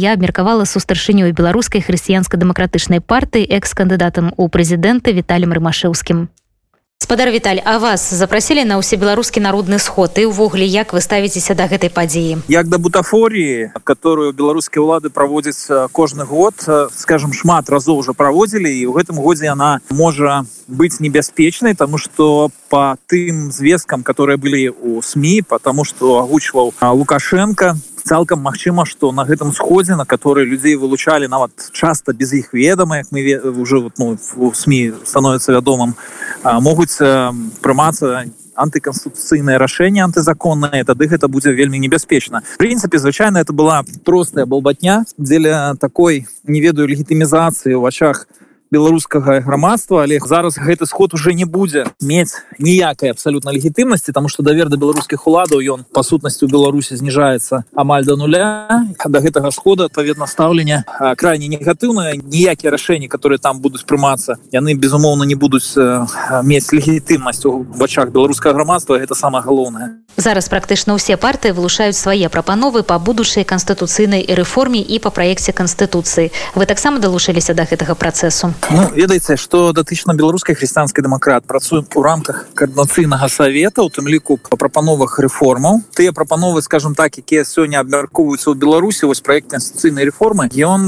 я абмеркавала сустаршынёй беларускай хрысціянска-дэмакратычнай партыі экс-кандыдатам у прэзідэнта віталем рымашэўскім спадар Віталь а вас запрасілі на ўсебеларускі народны сход? І ўвогуле як вы ставіцеся да гэтай падзеі як да бутафоріі которую беларускія ўлады праводзяць кожны год скажем шмат разоў уже праводзілі і ў гэтым годзе яна можа быць небяспечнай тому что по тым звесткам которые былі у сМ потому что агучваў лукашенко цалкам магчыма что на гэтым сходзе на который людзей вылучалі нават часто без іх ведама як мы уже вот, ну, в сМ становится вядомым могуць прымацца антыканституцыйнае рашэнне антызаконнае тады гэта будзе вельмі небяспечна. Прынцыпе звычайна это была простая балбатня дзеля такой не ведаю легітымізацыі ў вачах у беларускага грамадства але зараз гэты сход уже не будзе мець ніякай абсалютна легітымнасці тому что давер да беларускіх уладаў ён па сутнасці у беларусі зніжаецца амаль до нуля. До гэтага схода адпаведна стаўлення крайне негатыўнае. Ніякія рашэнні которые там будуць прымацца яны безумоўна не будуць мець легітымнасць у бачах беларускага грамадства это самое галоўнае. Зараз практычна ўсе партыі вылушаюць свае прапановы па будучай канстытуцыйнай рэформе і па праекце канстытуцыі. Вы таксама далучыліся до гэтага працэсу Ну, ведаеце что датычна беларускай хрысціянскай дэмакрат працуем у рамках каардынацыйнага савета у тым ліку по прапановах рэформаў. Тыя прапановы скажем так якія сёння абмяркоўваюцца ў беларусі вось проект канстыцыйнай рэформы ён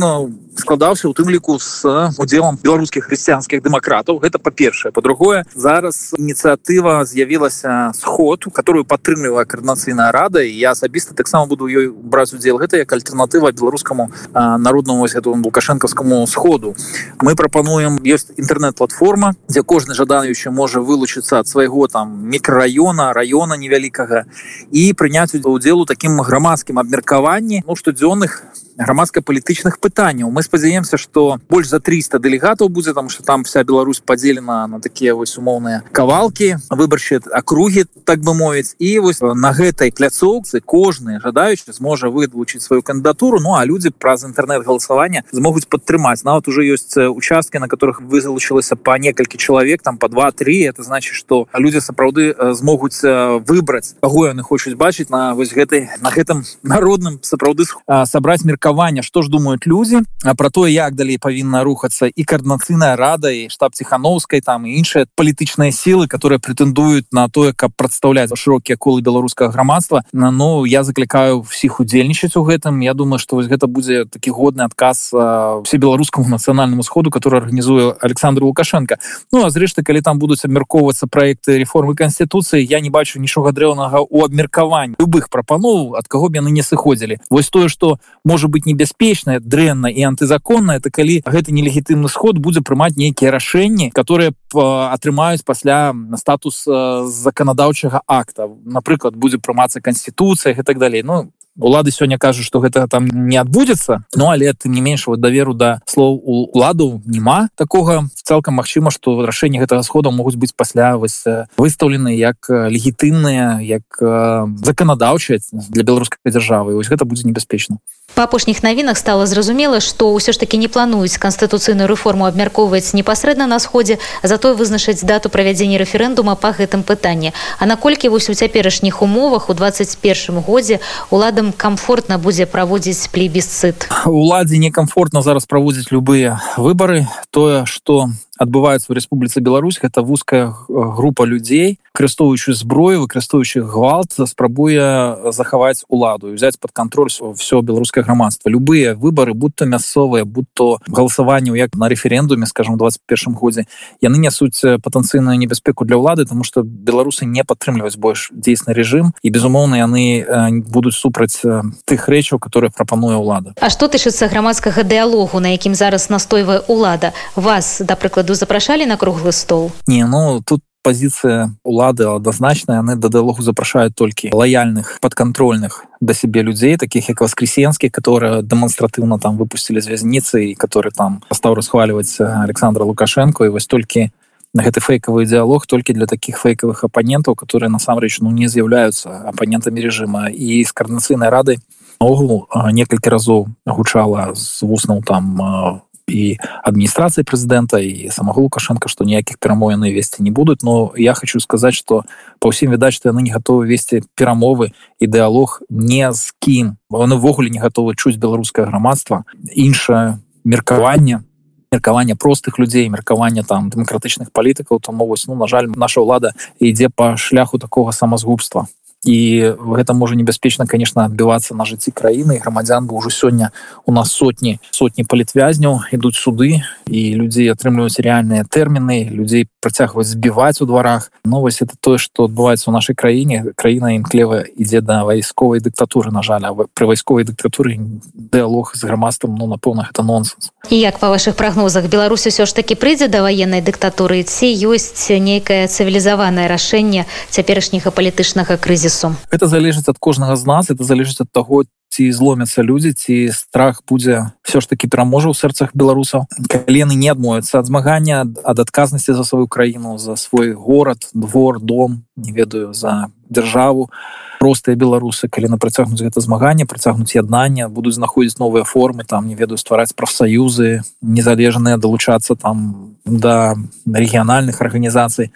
складаўся у тым ліку с удзелам беларускіх хрысціянскіх дэмакратаў. Гэта па-першае. По-другое зараз ініцыятыва з'явілася сход которую падтрымлівае каардынацыйная рада і я асабіста таксама буду ёй браць удзел. Гэта як альтэрнатыва беларускаму народнаму гэтаму лукашэнкаўскаму сходу. Мы прапануем ёсць інтэрнэт-платформа дзе кожны жадаючы можа вылучыцца ад свайго там мікрараёна района невялікага і прыняць удзел у такім грамадскім абмеркаванні. Ну штодзённых грамадска-палітычных пытанняў. Мы спадзяемся что больш за 300 дэлегатаў будзе там что там вся Беларусь подзелена на такія вось умоўныя кавалки выбарчы акругі так бы мовіць. І вось на гэтай пляцоўцы кожны жадаючы зможа выдлучыць сваю кандыдатуру. Ну а люди праз інтэрнет галасавання змогуць падтрымаць. Нават уже ёсць участкі на которых вы залучылася по некалькі чалавек там по два-три это значит что люди сапраўды змогуць выбраць каго яны хочуць бачыць на вось гэтай на гэтым народным сапраўды сабраць меркавання что ж думаюць люди про тое як далей павінна рухацца і каардынацыйная рада і штаб ціхановскай там іншыя палітычныя сілы которые прэтэндуюць на тое каб прадстаўляць шырокія колы беларускага грамадства. На ну я заклікаю всіх удзельнічаць у гэтым. Я думаю что вось гэта будзе такі годны адказ все беларускаму нацыянальнаму сходу который арганізуе Александр лукашенко. Ну а зрэшты калі там будуць абмяркоўвацца проекты реформы конституцыі я не бачу нічога дрэўнага у абмеркаванні любых прапаноў ад каго б яны не сыходзілі. Вось тое что может быть небяспечная дрэнна і антызаконна это калі гэты нелегітымны сход будзе прымаць нейкія рашэнні которые атрымаюць пасля статус заканадаўчага акта. Напрыклад будзе прымацца канституцыя і так далей. Ну улады сёння кажуць что гэта там не адбудзецца Ну але ты не менш вот даверу да слоў у ладу няма такога цалкам Мачыма что рашэнне гэтага схода могуць быць пасля вось выстаўлены як легітымныя як заканадаўчая для беларускай дзяржавы ось гэта будзе небяспечна па апошніх навінах стала зразумела што ўсё ж таки не плануюць канстытуцыйную рэформу абмяркоўваць непасрэдна на сходзе затое вызначыць дату правядзення рэферэндума по гэтым пытанні А наколькі вось у цяперашніх умовах у 21 годзе уладам комфортна будзе праводзіць плебісцыт уладзе некомфортна зараз праводзіць любыя выборы. Тое что адбываецца в Республіцы Беларусь. Это вузкая група людзей крыстоўваючы зброю выкарыстоўваючы гвалт спрабуе захаваць уладу взять под контроль все беларускае грамадства любыя выборы будто мясцовыя будто галасаванню як на референдуме скажем 21 годзе яны нясуць патэнцыйную небяспеку для ўлады тому что беларусы не падтрымліваюць больш дзейсны режим і безумоўна яны будуць супраць тых рэчаў которые прапануе ўлада А что тычыцца грамадскага дыалогу на якім зараз настойвае ўлада вас да прыкладу запрашалі на круглы стол? Не ну тут позиция улады адназначная яны да дыалогу запрашаюць толькі лаяльных подконтрольных да сябе людзей таких як воскресенскіх которые дэманстратыўна там выпусцілі з вязніцы который там стаў расхваливать александра лукашенко. І вось толькі на гэты фейкавы дыалог толькі для таких фейкавых апанентаў которые насамрэч ну не з'яўляюцца апанентамі режима. І з каарнацыйнай рады наогул некалькі разоў гучала з вуснаў там і адміністрацыі прэзідэнта і самого лукашенко што ніякіх перамоўны весці не будуць но я хочу сказаць что па ўсім відаць што яны не гатовы весці перамовы і дыалог не з кім яны ўвогуле не гатовы чуць беларускае грамадства іншае меркаванне меркаванне простых людзей меркавання там дэмакратычных палітыкаў то могуць ну на жаль наша ўлада ідзе по шляху такого самазгубства і гэта можа небяспечна конечно адбівацца на жыцці краіны грамадзян бы ўжо сёння у нас сотні сотні палітвязняў ідуць суды і людзей атрымліваюць рэальныя тэрміны людзей працягваць збіваць у дварах новость это тое что адбываецца у нашай краіне краіна імклева ідзе да вайсковай дыктатуры на жаль. Пры вайсковай дыктатуры дыалог з грамадствам ну напэўна это нонсенс. І як па ваших прогнозах Беларусь усё ж таки прыйдзе да военной дыктатуры ці ёсць нейкае цывілізаванае рашэнне цяперашняга палітычнага крызісу крызісу это залежыць ад кожнага з нас это залежыць ад таго ці зломяцца людзі ці страх будзе все ж таки пераможа ў сэрцах беларусаў. Калены не адмоюцца ад змагання ад адказнасці за сваю краіну за свой горад двор дом не ведаю за дзяржаву простыя беларусы калі на працягнуць гэта змаганне працягнуць яднання будуць знаходзіць новыя формы там не ведаю ствараць прафсаюзы незалежныя далучацца там да рэгіянальных арганізацый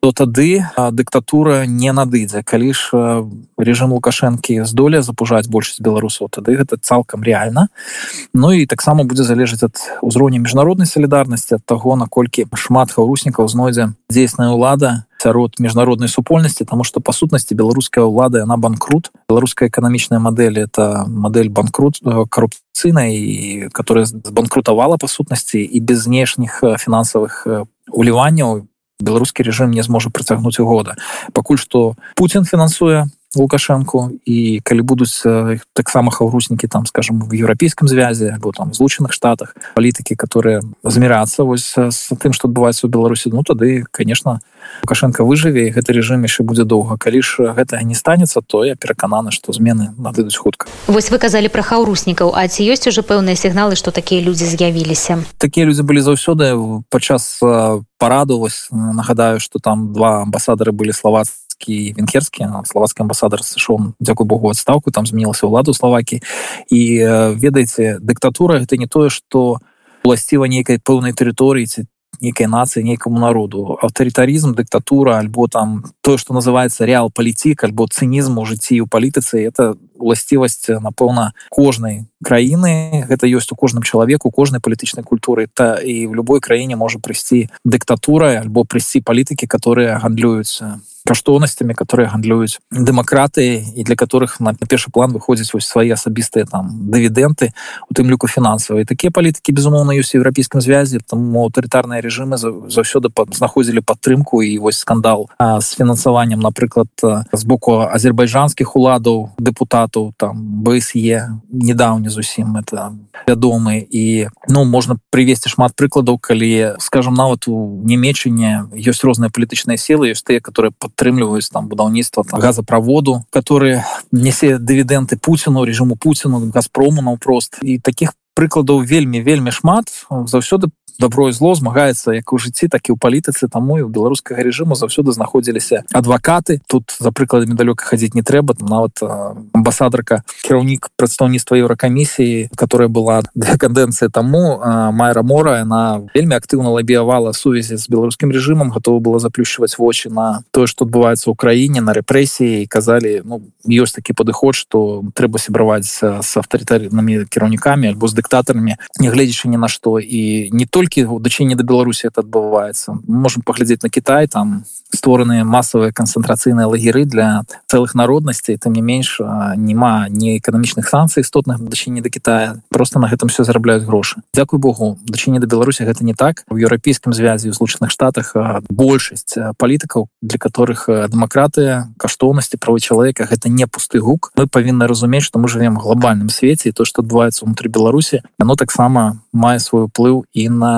то тады дыктатура не надыдзе. Калі ж режим лукашэнкі здолее запужаць большасць беларусаў тады гэта цалкам реально Ну і таксама будзе залежаць ад узроўня міжнароднай салідарнасці ад таго наколькі шмат хаўруснікаў знойдзе дзейсная ўлада сярод міжнароднай супольнасці тому что па сутнасці беларуская ўлада она банкрут. Беларуская эканамічная модель это модель банкрут коррупцыйнай которая збанкрутавала па сутнасці і без знешніх фінансавых уліванняў беларускі режим не зможа працягнуць года пакуль что Путін фінансуе лукашенко. І калі будуць таксама хаўруснікі там скажем в еўрапейскім звязе або там злучаных штатах палітыкі которые змірацца вось з тым что адбываецца ў беларусі ну тады конечно лукашенко выжыве гэты режим яшчэ будзе доўга калі ж гэта не станецца то я пераканана что змены надыдуць хутка вось вы казалі про хаўруснікаў а ці ёсць уже пэўныя сігналы что такія людзі з'явіліся? Такія людзі былі заўсёды. Падчас параду вось нагадаю что там два амбасадары былі славацкі славацкі венкерскі славацкі амбасадар сышоў дзякуй Богу адстаўку там змянілася ўладу славакі і ведаеце дыктатура гэта не тое что уласціва нейкай пэўнай тэрыторыі ці нейкай нацыі нейкаму народу. Аўтарытарызм дыктатура альбо там тое что называется реал палітик альбо цынізм у жыцці у палітыцы это уласцівасць напэўна кожнай краіны гэта ёсць у кожным чалавеку кожнай палітычнай культуры. Та і в любой краіне можа прыйсці дыктатура альбо прыйсці палітыкі которые гандлююцца каштоўнасцямі которые гандлююць дэмакраты і для которых на першы план выходзяць вось свае асабістыя там дывідэнты у тым ліку фінансавыя такія палітыкі безумоўна ёсць еўрапейскім звязі там аўтарытарныя режимы заўсёды знаходзілі падтрымку і вось скандал а, з фінансаваннем напрыклад з боку азербайджанскіх уладаў депутатаў там бсе недаўні зусім это вядомы. І ну можна прывесці шмат прыкладаў калі скажем нават у немечане ёсць розныя палітычныя сілы ёсць тыя которые под падтрымліваюць там будаўніцтва газопроводу которые несе дывідэнты Пуціну режиму Пуціну газпрому наўпрост. І таких прыкладаў вельмі вельмі шмат. Заўсёды добро і зло змагаецца як у жыцці так і ў палітыцы таму і у беларускага режиму заўсёды знаходзіліся адвакаты. Тут за прыкладамі далёка хадзіць не трэба. Нават амбасадарка кіраўнік прадстаўніцтва еўракамісіі которая была для кадэнцыі таму майра мора она вельмі актыўна лабіявала сувязі з беларускім режимом готова была заплющваць вочы на тое что адбываецца ў краіне на рэпрэсіі казалі ну ёсць такі падыход что трэба сябраваць с аўтарытарнымі кіраўнікамі альбо з дыктатарамі нягледзячы ні на што. І не только толькі у дачынні да беларусі это адбываецца можем паглядзець на Кітай там створаныя масавыя канцэнтрацыйныя лагеры для цэлых народнасцей там не менш няма не эканамічных санкцый істотных дачынні да Китая. Просто на гэтым все зарабляюць грошы. Дякуй Богу дачынні да беларусі гэта не так. У еўрапейскім звязі ў злучаных штатах большасць палітыкаў для которых дэмакратыя каштоўнасці правы чалавека гэта не пусты гук. Мы павінны разумець што мы живвем глобальным свеце то што адбываецца унутры беларусі оно таксама мае свой уплыў і на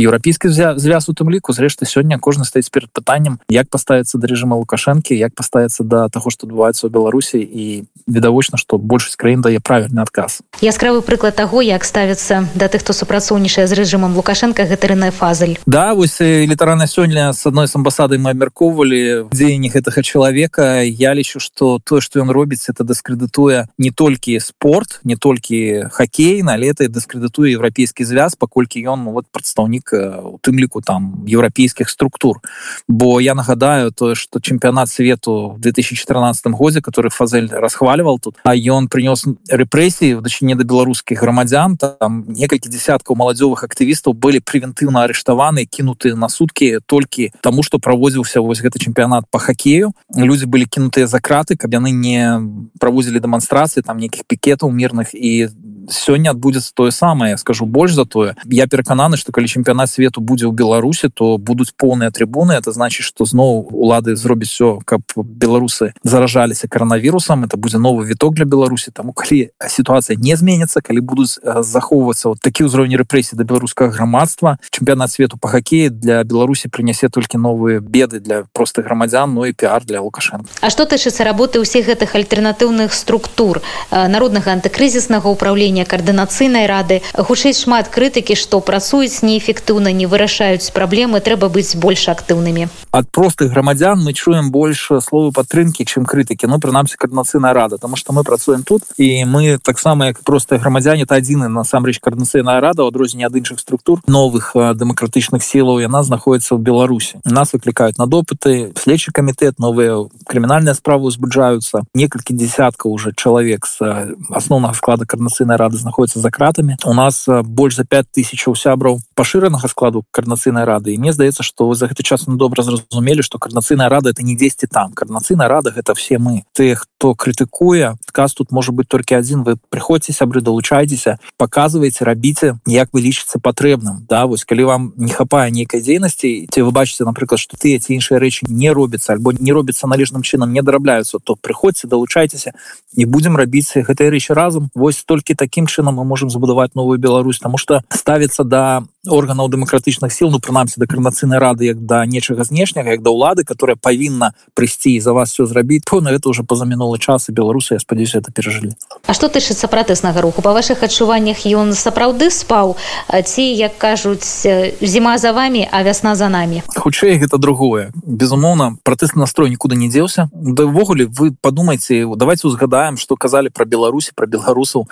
еўрапейскі звяз у тым ліку зрэшты сёння кожны стаіць перад пытаннем як паставіцца да рэжыма лукашэнкі як паставіцца да таго што адбываецца ў беларусі і відавочна што большасць краін дае правільны адказ яскравы прыклад таго як ставіцца да тых хто супрацоўнічае з рэжымам лукашенко гэтарыная фазаль да вось літаральна сёння с адной з амбасадай мы абмяркоўвалі дзеянні гэтага чалавека. Я лічу што тое што ён робіць это дыскрэдытуе не толькі спорт не толькі хоккей на лета дыскрэдытуе еўрапейскі звяз паколькі ён ну, вот прадстаўнік у тым ліку там еўрапейскіх структур. Бо я нагадаю тое что чэмпіянат свету в 2014 годзе который фазель расхваливал тут а ён принёс рэпрэсіі в дачыне да беларускіх грамадзян там некалькі десяткаў маладзёвых актывістаў былі прэвентыўна арыштаваны кінуты на суткі толькі тому что праводзіўся вось гэты чэмпіянат по хоккею. Люди былі кінутыя за краты каб яны не праводзілі дэманстрацыі там нейкіх пікетаў мірных і сёння адбудзецца тое самае скажу больш за тое я перакананы что калі чэмпіянат свету будзе ў беларусі то будуць поўныя трибуны. Это значит что зноў улады зробіць все каб беларусы заражаліся коронавірусам это будзе новы віток для беларусі тому калі сітуацыя не зменится калі будуць захоўвацца вот такі ўзровень рэпрэсій да беларускага грамадства чэмпіянат свету по хоккеі для беларусі прынясе толькі новыя беды для простых грамадзян ну і пиар для лукашенко. А что тычыцца работы ўсіх гэтых альтэрнатыўных структур народнага антыкрызіснага управлення рашэння каардынацыйнай рады. Хутчэй шмат крытыкі што працуюць неэфектыўна не вырашаюць праблемы трэба быць больш актыўнымі ад простых грамадзян мы чуем больше словы падтрымки чым крытыкі ну прынамсі каардынацыйная рада тому что мы працуем тут і мы таксама як простыя грамадзяне то адзіны насамрэч каардынацыйная рада адрозненне ад іншых структур новых дэмакратычных сілаў яна знаходіцца ў беларусі нас выклікаюць на допыты следчы камітэт новыя крымінальныя справы узбуджаюцца некалькі десяткаў уже чалавек з асноўнага склада каардынацыйнай рады знаходіцца за кратамі у нас больш за 5 тысячаў сябраў пашыранага складу каардынацыйнай рады і мне здаецца што за гэты час мы добра зразумелі што каардынацыйная рада это не дзесьці там каардынацыйная рада гэта все мы. Ты хто крытыкуе адказ тут можа быть толькі адзін вы прыходзьце сябры далучайцеся показывайте рабіце як вы лічыцца патрэбным да вось калі вам не хапае нейкай дзейнасці ці вы бачыце напрыклад что ты ці іншыя рэчы не робіцца альбо не робіцца належным чынам не дарабляюцца то прыходзьце далучайцеся не будемм рабіць гэтыя рэчы разам вось толькі таким чынам мы можем забудаваць новую Беларусь тому что ставится да органаў дэмакратычных сил ну прынамсі да карнацыйнай рады як да нечага знешняга як да ўлады которая павінна прыйсці за вас все зрабіць то на это уже поза мінулы час і беларусы я спадзяюсь это перажылі А что тычыцца пратэснага руху? Па ваших адчуваннях ён сапраўды спаў? Ці як кажуць зіма за вами а вясна за нами хутчэй гэта другое. Безумоўна пратэст настрой нікуды не дзеўся. Давогуле вы подумайте давайте узгадаем что казалі про беларусі про беларусаў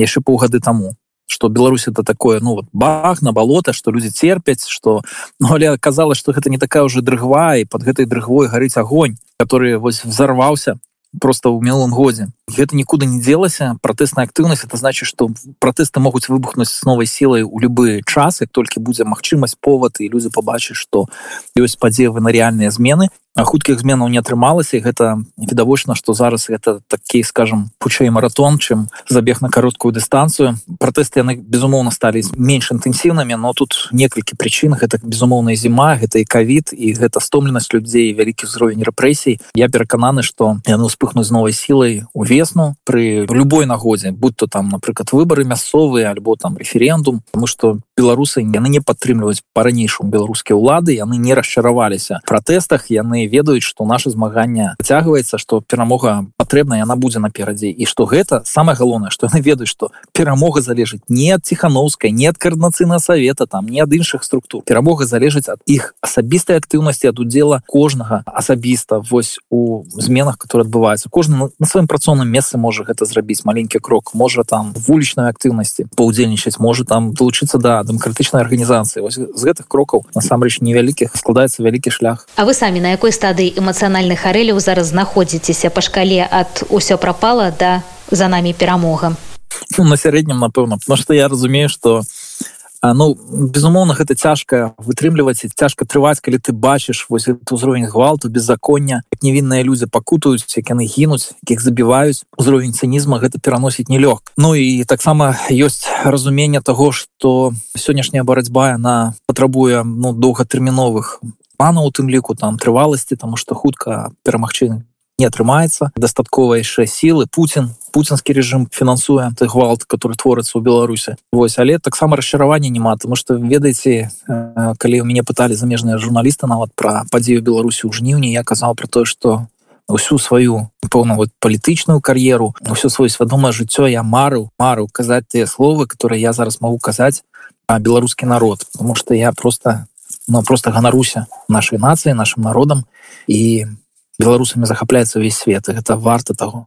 яшчэ паўгады таму что Беларусь это такое ну вот бах на болото что люди терпяць что ну, але оказалось что гэта не такая уже дрыгва и под гэтай дрыгвой гарыць огонь который вось взорвался просто ў мелым годзе гэта нікуды не делася пратэсная актыўнасць это значит что пратэсты могуць выбухнуць с новой сілай у любы час як толькі будзе магчымасць повод і людзі побачаць что ёсць падзевы на реальныя змены хуткіх зменаў не атрымалася гэта відавочна что зараз это такі скажем пучэй маратон чым забег на кароткую дыстанцыю пратэсты яны безумоўна сталі менш інтэнсіўнымі но тут некалькі прычын гэта безумоўная зіма гэта і кавід і гэта стомленасць людзей вялікі ўзровень рэпрэсій я перакананы что яны успыхнуць новой сілай увесну при любой нагодзе будь то там напрыклад выборы мясцовыя альбо там референдум потому что беларусы яны не падтрымліваюць по-ранейшаму беларускія ўлады яны не расчараваліся пратэстах яны ведаюць что наше змагання цягваецца что перамога патрэбна яна будзе наперадзе і что гэта самое галоўнае что яны ведаюць что перамога залежыць не от ціхановскай не от коорднацыйна совета там не ад іншых структур. Перамога залежыць от іх асабістай актыўнасці ад удзела кожнага асабіста вось у зменах которые адбываюцца кожны на сваім працоўным месцы можа гэта зрабіць маленькі крок можа там вулічной актыўнасці паўдзельнічаць можа там долучыцца да дэмакратычнай арганізацыі з гэтых крокаў насамрэч невялікіх складаецца вялікі шлях. А вы самі на якой стадыі эмацыянальных арэляў зараз знаходзіцеся па шкале ад усё прапала да за нами перамога ну, на сярэднім напэўна потому что я разумею что ну безумоўна гэта цяжка вытрымліваць цяжка трываць калі ты бачыш вось узровень гвалту беззаконня невінныя людзі пакутаюць як яны гінуць якіх забіваюць. Узровень цынізма гэта пераносіць нелёг Ну і таксама ёсць разуменне того что сённяшняя барацьба она патрабуе ну доўгатэрміновых пана у тым ліку там трываласці тому что хутка перамагчыны не атрымаецца дастаткова яшчэ сілы Путін пуцінскі режим фінансуе той гвалт который творыцца ў беларусе Вось але таксама расчаравання няма тому что ведаеце калі у мяне пыталі замежныя журналісты нават пра падзею беларусі ў жніўні я казаў про тое что усю сваю вот палітычную кар'еру ўсё сваё свядомае жыццё я марыў марыў казаць тыя словы которые я зараз могу казаць беларускі народ. Потому что я просто но ну, просто ганаруся нашай нацыі нашим народам. І беларусамі захапляецца ўвесь свет гэта варта таго